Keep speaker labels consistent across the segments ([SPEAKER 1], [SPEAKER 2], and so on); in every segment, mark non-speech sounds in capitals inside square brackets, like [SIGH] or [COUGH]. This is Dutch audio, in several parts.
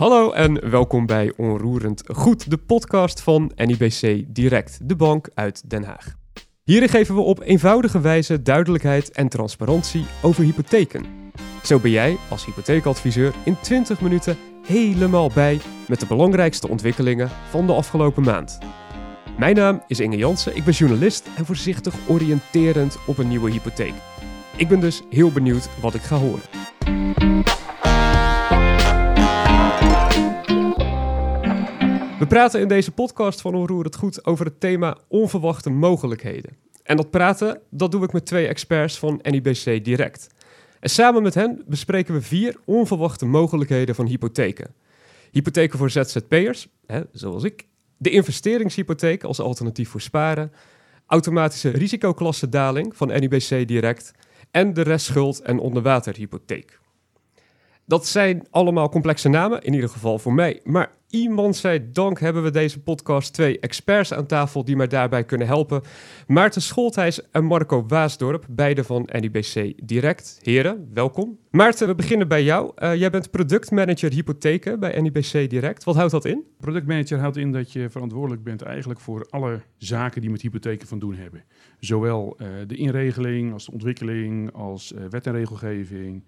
[SPEAKER 1] Hallo en welkom bij Onroerend Goed, de podcast van NIBC Direct, de bank uit Den Haag. Hierin geven we op eenvoudige wijze duidelijkheid en transparantie over hypotheken. Zo ben jij als hypotheekadviseur in 20 minuten helemaal bij met de belangrijkste ontwikkelingen van de afgelopen maand. Mijn naam is Inge Jansen, ik ben journalist en voorzichtig oriënterend op een nieuwe hypotheek. Ik ben dus heel benieuwd wat ik ga horen. We praten in deze podcast van Onroer het Goed over het thema onverwachte mogelijkheden. En dat praten, dat doe ik met twee experts van NIBC Direct. En samen met hen bespreken we vier onverwachte mogelijkheden van hypotheken. Hypotheken voor ZZP'ers, zoals ik. De investeringshypotheek als alternatief voor sparen. Automatische risicoklassendaling van NIBC Direct. En de restschuld- en onderwaterhypotheek. Dat zijn allemaal complexe namen, in ieder geval voor mij. Maar iemand zij dank hebben we deze podcast twee experts aan tafel die mij daarbij kunnen helpen. Maarten Scholthijs en Marco Waasdorp, beide van NIBC Direct. Heren, welkom. Maarten, we beginnen bij jou. Uh, jij bent productmanager hypotheken bij NIBC Direct. Wat houdt dat in?
[SPEAKER 2] Productmanager houdt in dat je verantwoordelijk bent eigenlijk voor alle zaken die met hypotheken van doen hebben. Zowel uh, de inregeling als de ontwikkeling als uh, wet en regelgeving.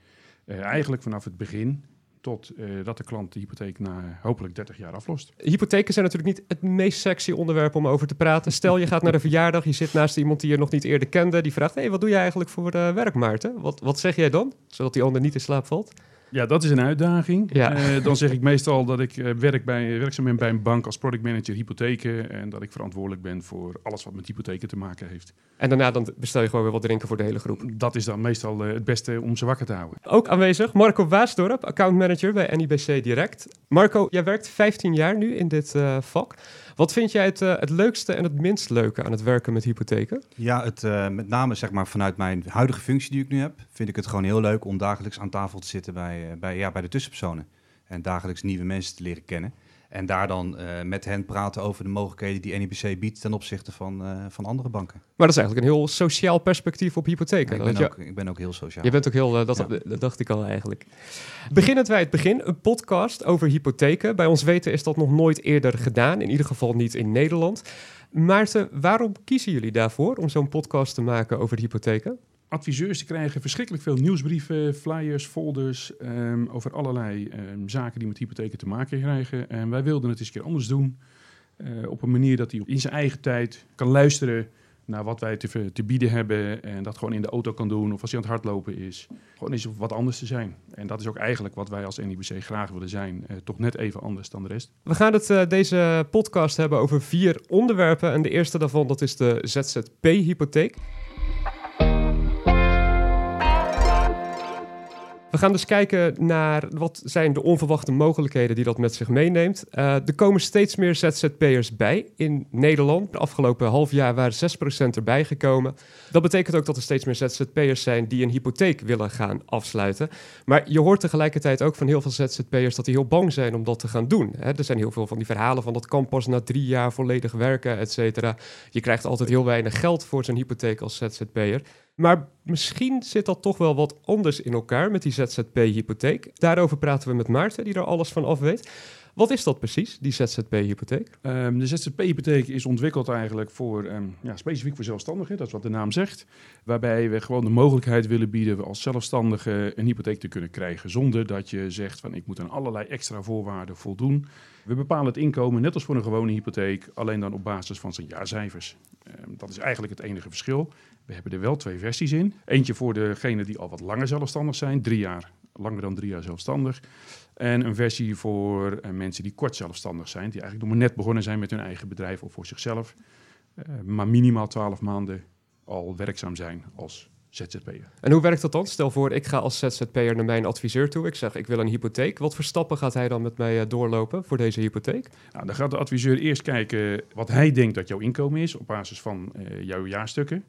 [SPEAKER 2] Eigenlijk vanaf het begin tot uh, dat de klant de hypotheek na hopelijk 30 jaar aflost.
[SPEAKER 1] Hypotheken zijn natuurlijk niet het meest sexy onderwerp om over te praten. Stel je gaat naar een [LAUGHS] verjaardag, je zit naast iemand die je nog niet eerder kende, die vraagt: hey, wat doe je eigenlijk voor uh, werk, Maarten? Wat, wat zeg jij dan, zodat die ander niet in slaap valt?
[SPEAKER 2] Ja, dat is een uitdaging. Ja. Uh, dan zeg ik meestal dat ik uh, werk bij, werkzaam ben bij een bank als productmanager hypotheken. En dat ik verantwoordelijk ben voor alles wat met hypotheken te maken heeft.
[SPEAKER 1] En daarna dan bestel je gewoon weer wat drinken voor de hele groep.
[SPEAKER 2] Dat is dan meestal uh, het beste om ze wakker te houden.
[SPEAKER 1] Ook aanwezig Marco Waasdorp, accountmanager bij NIBC Direct. Marco, jij werkt 15 jaar nu in dit vak. Wat vind jij het, het leukste en het minst leuke aan het werken met hypotheken?
[SPEAKER 3] Ja, het, met name zeg maar vanuit mijn huidige functie die ik nu heb, vind ik het gewoon heel leuk om dagelijks aan tafel te zitten bij bij, ja, bij de tussenpersonen. En dagelijks nieuwe mensen te leren kennen. En daar dan uh, met hen praten over de mogelijkheden die NIBC biedt ten opzichte van, uh, van andere banken.
[SPEAKER 1] Maar dat is eigenlijk een heel sociaal perspectief op hypotheken.
[SPEAKER 3] Ja, ik, ben ook, ik ben ook heel sociaal.
[SPEAKER 1] Je bent ook heel, uh, dat, ja. dat dacht ik al eigenlijk. Beginnend bij het begin, een podcast over hypotheken. Bij ons weten is dat nog nooit eerder gedaan, in ieder geval niet in Nederland. Maarten, waarom kiezen jullie daarvoor om zo'n podcast te maken over hypotheken?
[SPEAKER 2] Adviseurs die krijgen verschrikkelijk veel nieuwsbrieven, flyers, folders um, over allerlei um, zaken die met hypotheken te maken krijgen. En wij wilden het eens een keer anders doen. Uh, op een manier dat hij in zijn eigen tijd kan luisteren naar wat wij te, te, bieden hebben. En dat gewoon in de auto kan doen of als hij aan het hardlopen is. Gewoon eens wat anders te zijn. En dat is ook eigenlijk wat wij als NIBC graag willen zijn. Uh, toch net even anders dan de rest.
[SPEAKER 1] We gaan het uh, deze podcast hebben over vier onderwerpen. En de eerste daarvan dat is de ZZP-hypotheek. We gaan dus kijken naar wat zijn de onverwachte mogelijkheden die dat met zich meeneemt. Uh, er komen steeds meer ZZP'ers bij in Nederland. De afgelopen half jaar waren 6% erbij gekomen. Dat betekent ook dat er steeds meer ZZP'ers zijn die een hypotheek willen gaan afsluiten. Maar je hoort tegelijkertijd ook van heel veel ZZP'ers dat die heel bang zijn om dat te gaan doen. Hè? Er zijn heel veel van die verhalen van dat kan pas na drie jaar volledig werken, et cetera. Je krijgt altijd heel weinig geld voor zo'n hypotheek als ZZP'er. Maar misschien zit dat toch wel wat anders in elkaar met die ZZP-hypotheek. Daarover praten we met Maarten, die er alles van af weet. Wat is dat precies, die ZZP-hypotheek?
[SPEAKER 2] Um, de ZZP-hypotheek is ontwikkeld eigenlijk voor, um, ja, specifiek voor zelfstandigen, dat is wat de naam zegt. Waarbij we gewoon de mogelijkheid willen bieden als zelfstandige een hypotheek te kunnen krijgen. Zonder dat je zegt van ik moet aan allerlei extra voorwaarden voldoen. We bepalen het inkomen net als voor een gewone hypotheek, alleen dan op basis van zijn jaarcijfers. Um, dat is eigenlijk het enige verschil. We hebben er wel twee versies in. Eentje voor degenen die al wat langer zelfstandig zijn, drie jaar, langer dan drie jaar zelfstandig. En een versie voor uh, mensen die kort zelfstandig zijn, die eigenlijk nog maar net begonnen zijn met hun eigen bedrijf of voor zichzelf, uh, maar minimaal twaalf maanden al werkzaam zijn als ZZP'er.
[SPEAKER 1] En hoe werkt dat dan? Stel voor, ik ga als ZZP'er naar mijn adviseur toe. Ik zeg, ik wil een hypotheek. Wat voor stappen gaat hij dan met mij uh, doorlopen voor deze hypotheek?
[SPEAKER 2] Nou, dan gaat de adviseur eerst kijken wat hij denkt dat jouw inkomen is op basis van jouw jaarstukken.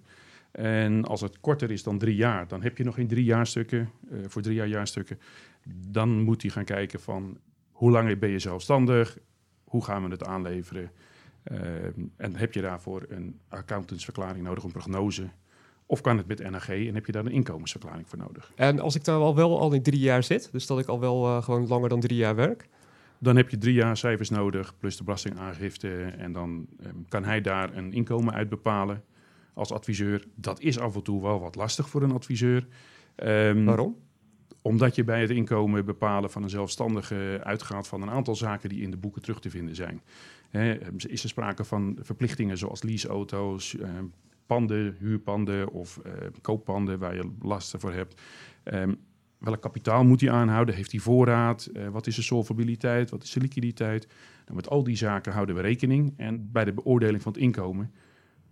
[SPEAKER 2] En als het korter is dan drie jaar, dan heb je nog geen drie jaarstukken, uh, voor drie jaar jaarstukken. Dan moet hij gaan kijken van hoe lang ben je zelfstandig, hoe gaan we het aanleveren. Uh, en heb je daarvoor een accountantsverklaring nodig, een prognose. Of kan het met NAG en heb je daar een inkomensverklaring voor nodig.
[SPEAKER 1] En als ik daar al wel al in drie jaar zit, dus dat ik al wel uh, gewoon langer dan drie jaar werk?
[SPEAKER 2] Dan heb je drie jaar cijfers nodig, plus de belastingaangifte. En dan ehm, kan hij daar een inkomen uit bepalen als adviseur. Dat is af en toe wel wat lastig voor een adviseur. Ehm,
[SPEAKER 1] Waarom?
[SPEAKER 2] Omdat je bij het inkomen bepalen van een zelfstandige uitgaat van een aantal zaken die in de boeken terug te vinden zijn. Is er sprake van verplichtingen zoals leaseauto's, eh, panden, huurpanden of eh, kooppanden waar je lasten voor hebt. Ehm, welk kapitaal moet hij aanhouden? Heeft hij voorraad? Eh, wat is de solvabiliteit? Wat is de liquiditeit? Nou, met al die zaken houden we rekening. En bij de beoordeling van het inkomen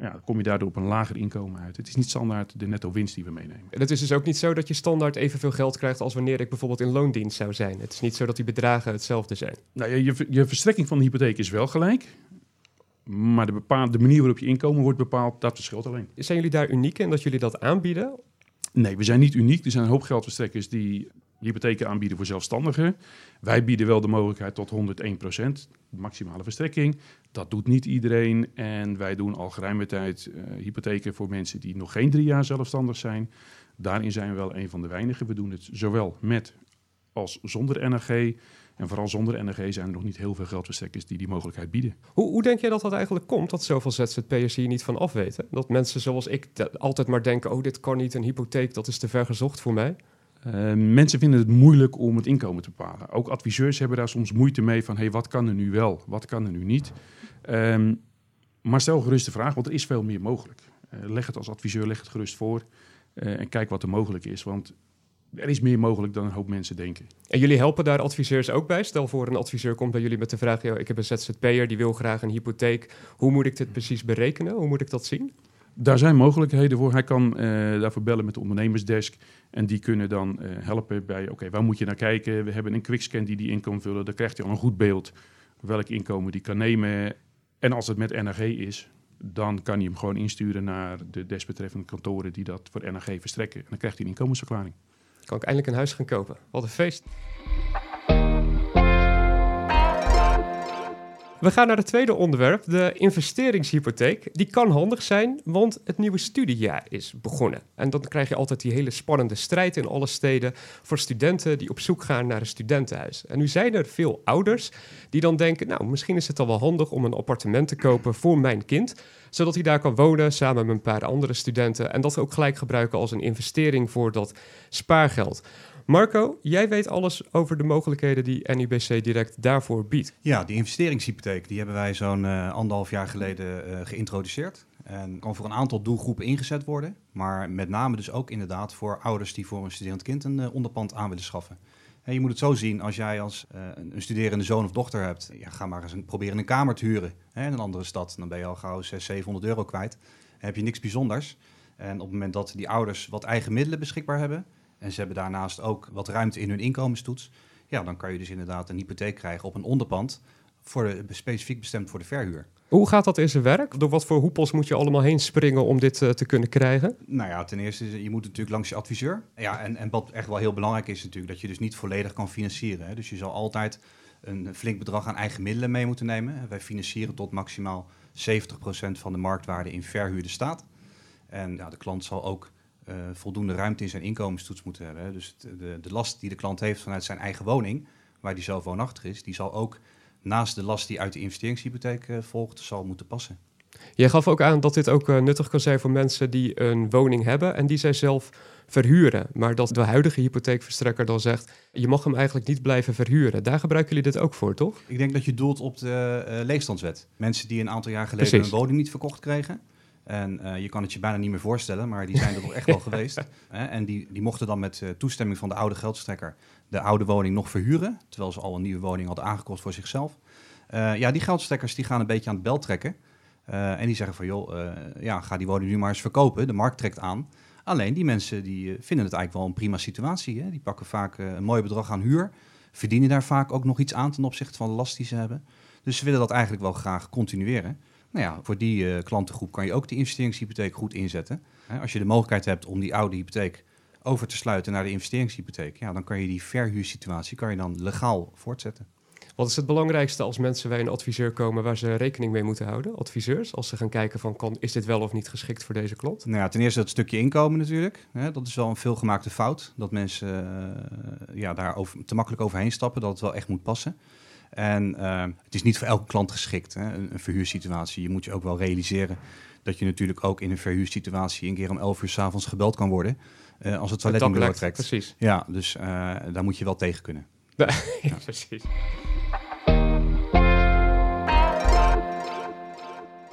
[SPEAKER 2] ja, kom je daardoor op een lager inkomen uit. Het is niet standaard de netto winst die we meenemen.
[SPEAKER 1] En het is dus ook niet zo dat je standaard evenveel geld krijgt als wanneer ik bijvoorbeeld in loondienst zou zijn. Het is niet zo dat die bedragen hetzelfde zijn.
[SPEAKER 2] Nou, je, je, je verstrekking van de hypotheek is wel gelijk. Maar de, bepaal, de manier waarop je inkomen wordt bepaald, dat verschilt alleen.
[SPEAKER 1] Zijn jullie daar uniek in dat jullie dat aanbieden?
[SPEAKER 2] Nee, we zijn niet uniek. Er zijn een hoop geldverstrekkers die hypotheken aanbieden voor zelfstandigen. Wij bieden wel de mogelijkheid tot 101% maximale verstrekking. Dat doet niet iedereen. En wij doen al geruime tijd uh, hypotheken voor mensen die nog geen drie jaar zelfstandig zijn. Daarin zijn we wel een van de weinigen. We doen het zowel met als zonder NRG. En vooral zonder NRG zijn er nog niet heel veel geldverstrekkers die die mogelijkheid bieden.
[SPEAKER 1] Hoe, hoe denk jij dat dat eigenlijk komt, dat zoveel ZZP'ers hier niet van afweten? Dat mensen zoals ik altijd maar denken, oh dit kan niet, een hypotheek, dat is te ver gezocht voor mij?
[SPEAKER 2] Uh, mensen vinden het moeilijk om het inkomen te bepalen. Ook adviseurs hebben daar soms moeite mee van, hey, wat kan er nu wel, wat kan er nu niet? Um, maar stel gerust de vraag, want er is veel meer mogelijk. Uh, leg het als adviseur, leg het gerust voor uh, en kijk wat er mogelijk is. Want er is meer mogelijk dan een hoop mensen denken.
[SPEAKER 1] En jullie helpen daar adviseurs ook bij? Stel voor een adviseur komt bij jullie met de vraag... ik heb een ZZP'er, die wil graag een hypotheek. Hoe moet ik dit precies berekenen? Hoe moet ik dat zien?
[SPEAKER 2] Daar zijn mogelijkheden voor. Hij kan uh, daarvoor bellen met de ondernemersdesk. En die kunnen dan uh, helpen bij, oké, okay, waar moet je naar kijken? We hebben een quickscan die die in kan vullen. Dan krijgt hij al een goed beeld welk inkomen die kan nemen. En als het met NRG is, dan kan hij hem gewoon insturen naar de desbetreffende kantoren die dat voor NRG verstrekken. En dan krijgt hij een inkomensverklaring.
[SPEAKER 1] Kan ik eindelijk een huis gaan kopen. Wat een feest. We gaan naar het tweede onderwerp, de investeringshypotheek. Die kan handig zijn, want het nieuwe studiejaar is begonnen. En dan krijg je altijd die hele spannende strijd in alle steden voor studenten die op zoek gaan naar een studentenhuis. En nu zijn er veel ouders die dan denken, nou, misschien is het al wel handig om een appartement te kopen voor mijn kind, zodat hij daar kan wonen samen met een paar andere studenten en dat ook gelijk gebruiken als een investering voor dat spaargeld. Marco, jij weet alles over de mogelijkheden die NIBC Direct daarvoor biedt.
[SPEAKER 3] Ja, die investeringshypotheek die hebben wij zo'n uh, anderhalf jaar geleden uh, geïntroduceerd. En kan voor een aantal doelgroepen ingezet worden. Maar met name dus ook inderdaad voor ouders die voor een studerend kind een uh, onderpand aan willen schaffen. En je moet het zo zien, als jij als een studerende zoon of dochter hebt, ja, ga maar eens een, proberen een kamer te huren hè, in een andere stad. Dan ben je al gauw 600, 700 euro kwijt. Dan heb je niks bijzonders. En op het moment dat die ouders wat eigen middelen beschikbaar hebben, en ze hebben daarnaast ook wat ruimte in hun inkomenstoets. Ja, dan kan je dus inderdaad een hypotheek krijgen op een onderpand, voor de, specifiek bestemd voor de verhuur.
[SPEAKER 1] Hoe gaat dat in zijn werk? Door wat voor hoepels moet je allemaal heen springen om dit uh, te kunnen krijgen?
[SPEAKER 3] Nou ja, ten eerste, je moet natuurlijk langs je adviseur. Ja, en, en wat echt wel heel belangrijk is natuurlijk, dat je dus niet volledig kan financieren. Hè. Dus je zal altijd een flink bedrag aan eigen middelen mee moeten nemen. Wij financieren tot maximaal 70% van de marktwaarde in verhuurde staat. En ja, de klant zal ook voldoende ruimte in zijn inkomenstoets moeten hebben. Dus de, de last die de klant heeft vanuit zijn eigen woning, waar die zelf woonachtig is, die zal ook naast de last die uit de investeringshypotheek uh, volgt, zal moeten passen.
[SPEAKER 1] Jij gaf ook aan dat dit ook uh, nuttig kan zijn voor mensen die een woning hebben en die zij zelf verhuren. Maar dat de huidige hypotheekverstrekker dan zegt, je mag hem eigenlijk niet blijven verhuren. Daar gebruiken jullie dit ook voor, toch?
[SPEAKER 3] Ik denk dat je doelt op de uh, leegstandswet. Mensen die een aantal jaar geleden Precies. een woning niet verkocht kregen, en uh, je kan het je bijna niet meer voorstellen, maar die zijn er toch echt wel [LAUGHS] geweest. Hè? En die, die mochten dan met uh, toestemming van de oude geldstrekker de oude woning nog verhuren, terwijl ze al een nieuwe woning hadden aangekocht voor zichzelf. Uh, ja, die geldstrekkers die gaan een beetje aan het bel trekken. en die zeggen van, joh, ja, ga die woning nu maar eens verkopen. De markt trekt aan. Alleen die mensen die vinden het eigenlijk wel een prima situatie. Hè? Die pakken vaak een mooi bedrag aan huur. Verdienen daar vaak ook nog iets aan ten opzichte van de last die ze hebben. Dus ze willen dat eigenlijk wel graag continueren. Nou ja, voor die uh, klantengroep kan je ook die investeringshypotheek goed inzetten. als je de mogelijkheid hebt om die oude hypotheek over te sluiten naar de investeringshypotheek, ja, dan kan je die verhuursituatie kan je dan legaal voortzetten.
[SPEAKER 1] Wat is het belangrijkste als mensen bij een adviseur komen waar ze rekening mee moeten houden? Adviseurs, als ze gaan kijken van kan, is dit wel of niet geschikt voor deze klant?
[SPEAKER 3] Nou ja, ten eerste dat stukje inkomen natuurlijk. Hè, dat is wel een veelgemaakte fout. Dat mensen uh, ja, daar over, te makkelijk overheen stappen, dat het wel echt moet passen. En uh, het is niet voor elke klant geschikt, hè, een, een, verhuursituatie. Je moet je ook wel realiseren dat je natuurlijk ook in een verhuursituatie een keer om 11 uur s'avonds gebeld kan worden. Uh, als het toilet niet doortrekt.
[SPEAKER 1] Precies.
[SPEAKER 3] Ja, dus uh, daar moet je wel tegen kunnen. [LAUGHS]
[SPEAKER 1] ja. precies.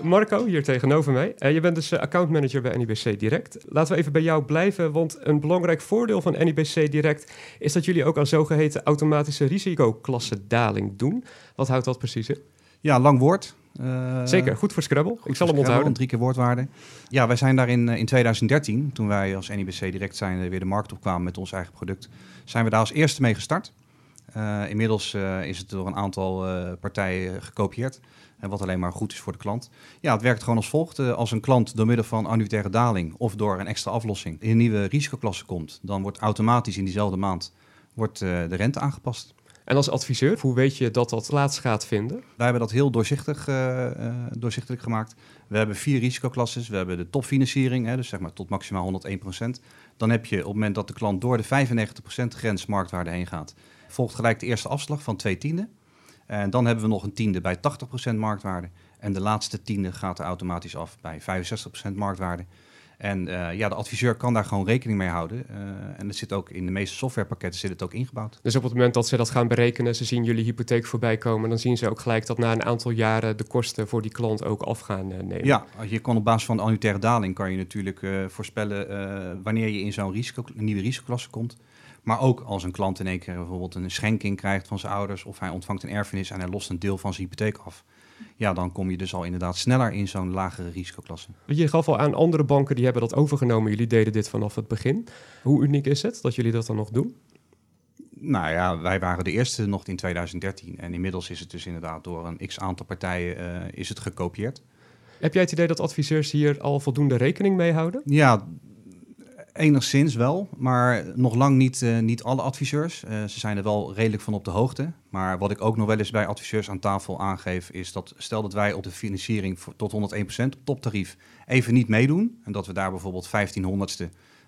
[SPEAKER 1] Marco, hier tegenover mij. Uh, je bent dus uh, accountmanager bij NIBC Direct. Laten we even bij jou blijven, want een belangrijk voordeel van NIBC Direct is dat jullie ook aan zogeheten automatische risicoklassendaling doen. Wat houdt dat precies in?
[SPEAKER 3] Ja, lang woord.
[SPEAKER 1] Uh, Zeker, goed voor Scrabble.
[SPEAKER 3] Goed
[SPEAKER 1] Ik zal hem onthouden.
[SPEAKER 3] Drie keer woordwaarde. Ja, wij zijn daar in, in 2013, toen wij als NIBC Direct zijn weer de markt opkwamen met ons eigen product, zijn we daar als eerste mee gestart. inmiddels is het door een aantal partijen gekopieerd. En wat alleen maar goed is voor de klant. Ja, het werkt gewoon als volgt. Uh, als een klant door middel van annuitaire daling of door een extra aflossing in een nieuwe risicoklasse komt, dan wordt automatisch in diezelfde maand wordt, uh, de rente aangepast.
[SPEAKER 1] En als adviseur, hoe weet je dat dat plaats gaat vinden?
[SPEAKER 3] Wij hebben dat heel doorzichtig, uh, doorzichtig gemaakt. We hebben vier risicoklasses. We hebben de topfinanciering, hè, dus zeg maar tot maximaal 101%. Dan heb je op het moment dat de klant door de 95% grens marktwaarde heen gaat, volgt gelijk de eerste afslag van twee tienden. En dan hebben we nog een tiende bij 80% marktwaarde. En de laatste tiende gaat er automatisch af bij 65% marktwaarde. En uh, ja, de adviseur kan daar gewoon rekening mee houden. Uh, en het zit ook in de meeste softwarepakketten zit het ook ingebouwd.
[SPEAKER 1] Dus op het moment dat ze dat gaan berekenen, ze zien jullie hypotheek voorbij komen, dan zien ze ook gelijk dat na een aantal jaren de kosten voor die klant ook af gaan uh, nemen.
[SPEAKER 3] Ja, je kan op basis van de annuitaire daling kan je natuurlijk voorspellen wanneer je in zo'n risico, nieuwe risicoklasse komt. Maar ook als een klant in één keer bijvoorbeeld een schenking krijgt van zijn ouders of hij ontvangt een erfenis en hij lost een deel van zijn hypotheek af. Ja, dan kom je dus al inderdaad sneller in zo'n lagere risicoklasse.
[SPEAKER 1] Je gaf al aan andere banken die hebben dat overgenomen. Jullie deden dit vanaf het begin. Hoe uniek is het dat jullie dat dan nog doen?
[SPEAKER 3] Nou ja, wij waren de eerste nog in 2013 en inmiddels is het dus inderdaad door een x aantal partijen uh, is het gekopieerd.
[SPEAKER 1] Heb jij het idee dat adviseurs hier al voldoende rekening mee houden?
[SPEAKER 3] Ja, Enigszins wel, maar nog lang niet, uh, niet alle adviseurs. Uh, ze zijn er wel redelijk van op de hoogte. Maar wat ik ook nog wel eens bij adviseurs aan tafel aangeef, is dat stel dat wij op de financiering tot 101% toptarief even niet meedoen. En dat we daar bijvoorbeeld 1500ste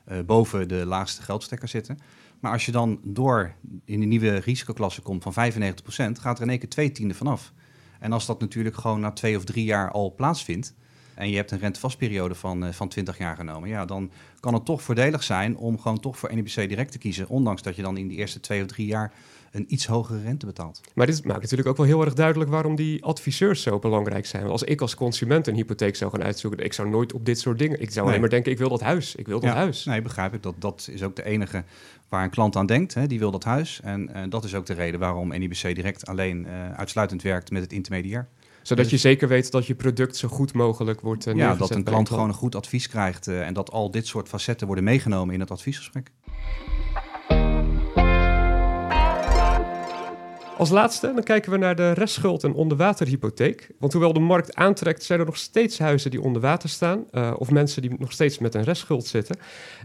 [SPEAKER 3] uh, boven de laagste geldstekker zitten. Maar als je dan door in de nieuwe risicoklasse komt van 95%, gaat er in één keer twee tiende vanaf. En als dat natuurlijk gewoon na twee of drie jaar al plaatsvindt, en je hebt een rentevastperiode van, uh, van 20 jaar genomen, ja, dan kan het toch voordelig zijn om gewoon toch voor NIBC direct te kiezen. Ondanks dat je dan in die eerste twee of drie jaar een iets hogere rente betaalt.
[SPEAKER 1] Maar dit maakt natuurlijk ook wel heel erg duidelijk waarom die adviseurs zo belangrijk zijn. Want als ik als consument een hypotheek zou gaan uitzoeken, ik zou nooit op dit soort dingen. Ik zou nee. alleen maar denken, ik wil dat huis. Ik wil dat
[SPEAKER 3] ja,
[SPEAKER 1] huis.
[SPEAKER 3] Nee, begrijp ik. Dat, dat is ook de enige waar een klant aan denkt. Hè, die wil dat huis. En uh, dat is ook de reden waarom NIBC direct alleen uh, uitsluitend werkt met het intermediair
[SPEAKER 1] zodat dus, je zeker weet dat je product zo goed mogelijk wordt uh,
[SPEAKER 3] Ja, dat een klant gewoon een goed advies krijgt uh, en dat al dit soort facetten worden meegenomen in het adviesgesprek.
[SPEAKER 1] Als laatste dan kijken we naar de restschuld en onderwaterhypotheek. Want hoewel de markt aantrekt, zijn er nog steeds huizen die onder water staan. Uh, of mensen die nog steeds met een restschuld zitten.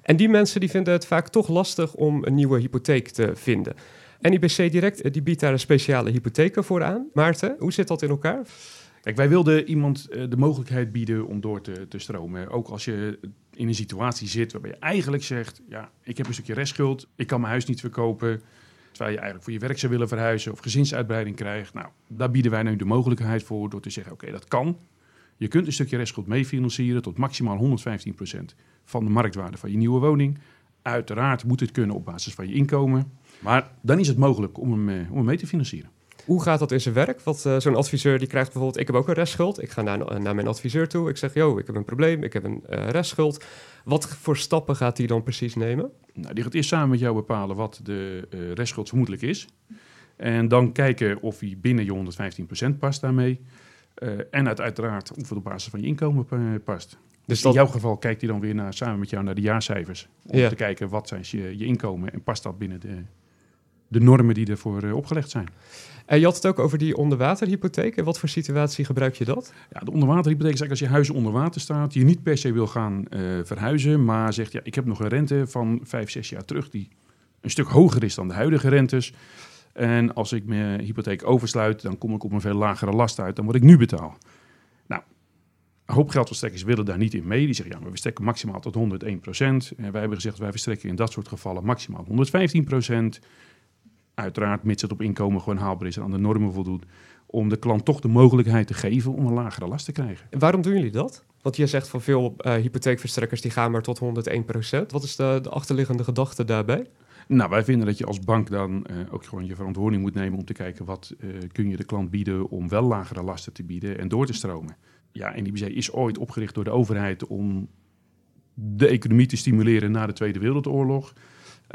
[SPEAKER 1] En die mensen die vinden het vaak toch lastig om een nieuwe hypotheek te vinden. NIBC Direct die biedt daar een speciale hypotheken voor aan. Maarten, hoe zit dat in elkaar?
[SPEAKER 2] Kijk, wij wilden iemand uh, de mogelijkheid bieden om door te, te stromen. Ook als je in een situatie zit waarbij je eigenlijk zegt... ja, ik heb een stukje restschuld, ik kan mijn huis niet verkopen... terwijl je eigenlijk voor je werk zou willen verhuizen of gezinsuitbreiding krijgt. Nou, daar bieden wij nu de mogelijkheid voor door te zeggen... oké, dat kan. Je kunt een stukje restschuld meefinancieren tot maximaal 115% van de marktwaarde van je nieuwe woning. Uiteraard moet het kunnen op basis van je inkomen... Maar dan is het mogelijk om hem, uh, om hem mee te financieren.
[SPEAKER 1] Hoe gaat dat in zijn werk? Want uh, zo'n adviseur die krijgt bijvoorbeeld... ik heb ook een restschuld. Ik ga naar, naar mijn adviseur toe. Ik zeg, yo, ik heb een probleem. Ik heb een uh, restschuld. Wat voor stappen gaat hij dan precies nemen?
[SPEAKER 2] Nou, die gaat eerst samen met jou bepalen wat de uh, restschuld vermoedelijk is. En dan kijken of hij binnen je 115% past daarmee. en uit, uiteraard of het op basis van je inkomen past. Dus in jouw geval kijkt hij dan weer naar, samen met jou naar de jaarcijfers. Om ja. te kijken wat zijn je, je inkomen en past dat binnen de, de normen die ervoor uh, opgelegd zijn.
[SPEAKER 1] En je had het ook over die onderwaterhypotheek. In wat voor situatie gebruik je dat?
[SPEAKER 2] Ja, de onderwaterhypotheek is eigenlijk als je huis onder water staat, je niet per se wil gaan uh, verhuizen, maar zegt ja, ik heb nog een rente van vijf, zes jaar terug die een stuk hoger is dan de huidige rentes. En als ik mijn hypotheek oversluit, dan kom ik op een veel lagere last uit dan wat ik nu betaal. Nou, een hoop geldverstrekkers willen daar niet in mee. Die zeggen, ja, maar we strekken maximaal tot 101% En wij hebben gezegd, wij verstrekken in dat soort gevallen maximaal 115 Uiteraard, mits het op inkomen gewoon haalbaar is en aan de normen voldoet. Om de klant toch de mogelijkheid te geven om een lagere last te krijgen.
[SPEAKER 1] En waarom doen jullie dat? Want je zegt van veel uh, hypotheekverstrekkers die gaan maar tot 101%. Wat is de, de achterliggende gedachte daarbij?
[SPEAKER 2] Nou, wij vinden dat je als bank dan uh, ook gewoon je verantwoording moet nemen om te kijken wat uh, kun je de klant bieden om wel lagere lasten te bieden en door te stromen. Ja, NIBC is ooit opgericht door de overheid om de economie te stimuleren na de Tweede Wereldoorlog.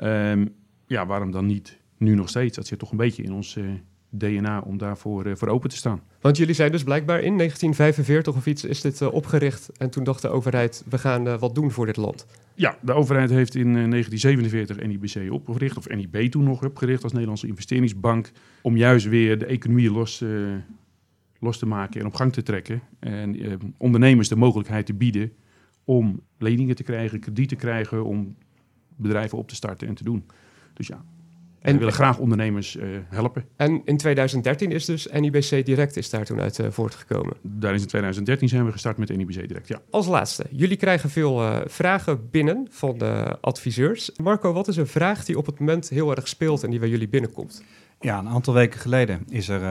[SPEAKER 2] Um, ja, waarom dan niet nu nog steeds? Dat zit toch een beetje in ons uh, DNA om daarvoor uh, voor open te staan.
[SPEAKER 1] Want jullie zijn dus blijkbaar in 1945 of iets is dit uh, opgericht. En toen dacht de overheid, we gaan wat doen voor dit land.
[SPEAKER 2] Ja, de overheid heeft in 1947 NIBC opgericht, of NIB toen nog opgericht als Nederlandse investeringsbank. Om juist weer de economie los, los te maken en op gang te trekken. En ondernemers de mogelijkheid te bieden om leningen te krijgen, krediet te krijgen, om bedrijven op te starten en te doen. Dus ja, en we willen graag ondernemers uh, helpen.
[SPEAKER 1] En in 2013 is dus NIBC Direct is daar toen uit uh, voortgekomen?
[SPEAKER 2] Daar is in 2013 zijn we gestart met NIBC Direct, ja.
[SPEAKER 1] Als laatste, jullie krijgen veel uh, vragen binnen van de adviseurs. Marco, wat is een vraag die op het moment heel erg speelt en die bij jullie binnenkomt?
[SPEAKER 3] Ja, een aantal weken geleden is er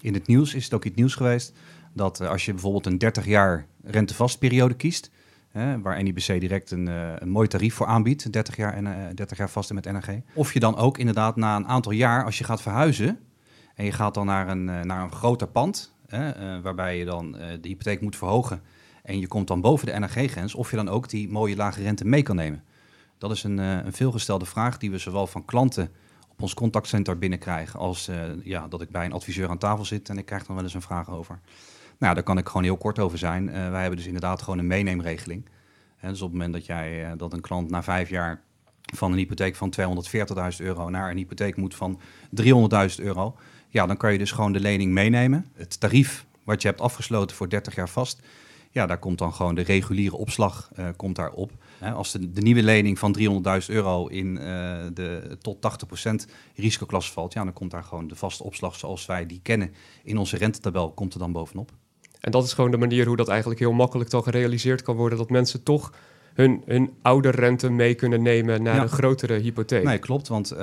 [SPEAKER 3] in het nieuws, is het ook in het nieuws geweest, dat als je bijvoorbeeld een 30 jaar rentevastperiode kiest, Hè, waar NIBC direct een, uh, een mooi tarief voor aanbiedt, 30 jaar, en, uh, 30 jaar vast met NRG. Of je dan ook inderdaad na een aantal jaar, als je gaat verhuizen en je gaat dan naar een, uh, naar een groter pand, waarbij je dan de hypotheek moet verhogen en je komt dan boven de NRG-grens, of je dan ook die mooie lage rente mee kan nemen. Dat is een, een veelgestelde vraag die we zowel van klanten op ons contactcenter binnenkrijgen, als ja, dat ik bij een adviseur aan tafel zit en ik krijg dan wel eens een vraag over. Nou, daar kan ik gewoon heel kort over zijn. Uh, wij hebben dus inderdaad gewoon een meeneemregeling. Hè, dus op het moment dat, jij, uh, dat een klant na vijf jaar van een hypotheek van 240.000 euro naar een hypotheek moet van 300.000 euro, ja, dan kan je dus gewoon de lening meenemen. Het tarief wat je hebt afgesloten voor 30 jaar vast, ja, daar komt dan gewoon de reguliere opslag uh, komt daarop. als de, de, nieuwe lening van 300.000 euro in de tot 80% risicoklasse valt, ja, dan komt daar gewoon de vaste opslag zoals wij die kennen in onze rentetabel, komt er dan bovenop.
[SPEAKER 1] En dat is gewoon de manier hoe dat eigenlijk heel makkelijk dan gerealiseerd kan worden. Dat mensen toch hun, hun oude rente mee kunnen nemen naar een grotere hypotheek.
[SPEAKER 3] Nee, klopt. Want uh,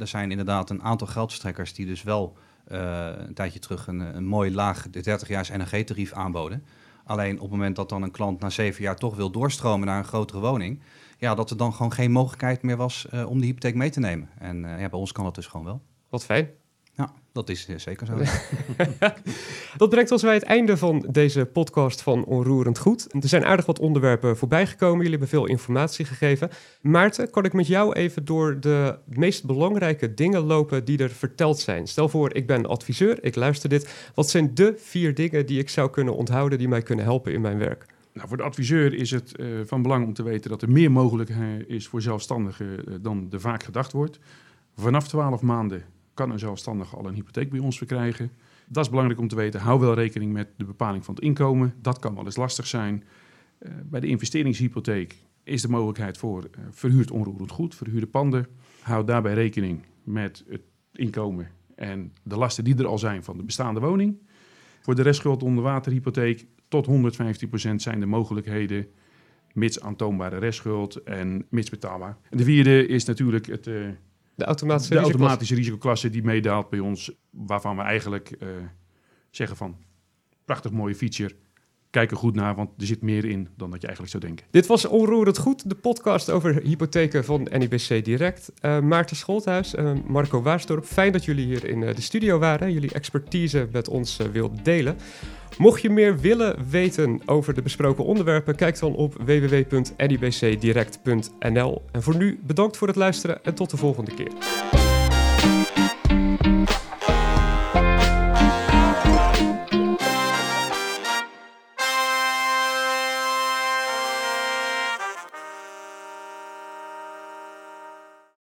[SPEAKER 3] er zijn inderdaad een aantal geldverstrekkers die dus wel uh, een tijdje terug een, een mooi laag 30 jaars NRG-tarief aanboden. Alleen op het moment dat dan een klant na zeven jaar toch wil doorstromen naar een grotere woning, ja, dat er dan gewoon geen mogelijkheid meer was uh, om die hypotheek mee te nemen. En ja, bij ons kan dat dus gewoon wel.
[SPEAKER 1] Wat fijn.
[SPEAKER 3] Ja, dat is eh, zeker zo. [LAUGHS]
[SPEAKER 1] dat brengt ons bij het einde van deze podcast van Onroerend Goed. Er zijn aardig wat onderwerpen voorbij gekomen. Jullie hebben veel informatie gegeven. Maarten, kan ik met jou even door de meest belangrijke dingen lopen die er verteld zijn? Stel voor, ik ben adviseur, ik luister dit. Wat zijn de vier dingen die ik zou kunnen onthouden die mij kunnen helpen in mijn werk?
[SPEAKER 2] Nou, voor de adviseur is het uh, van belang om te weten dat er meer mogelijk is voor zelfstandigen uh, dan er vaak gedacht wordt. Vanaf 12 maanden kan een zelfstandige al een hypotheek bij ons verkrijgen. Dat is belangrijk om te weten. Hou wel rekening met de bepaling van het inkomen. Dat kan wel eens lastig zijn. Uh, bij de investeringshypotheek is de mogelijkheid voor uh, verhuurd onroerend goed, verhuurde panden. Hou daarbij rekening met het inkomen en de lasten die er al zijn van de bestaande woning. Voor de restschuld onder waterhypotheek tot 115% zijn de mogelijkheden, mits aantoonbare restschuld en mits betaalbaar. De vierde is natuurlijk het uh,
[SPEAKER 1] de automatische,
[SPEAKER 2] de automatische risicoklasse die meedaalt bij ons, waarvan we eigenlijk uh, zeggen van prachtig mooie feature. Kijk er goed naar, want er zit meer in dan dat je eigenlijk zou denken.
[SPEAKER 1] Dit was Onroerend Goed, de podcast over hypotheken van NIBC Direct. Uh, Maarten Scholthuis en Marco Waarsdorp, fijn dat jullie hier in uh, de studio waren. Jullie expertise met ons wilden delen. Mocht je meer willen weten over de besproken onderwerpen, kijk dan op www.nibcdirect.nl. En voor nu bedankt voor het luisteren en tot de volgende keer.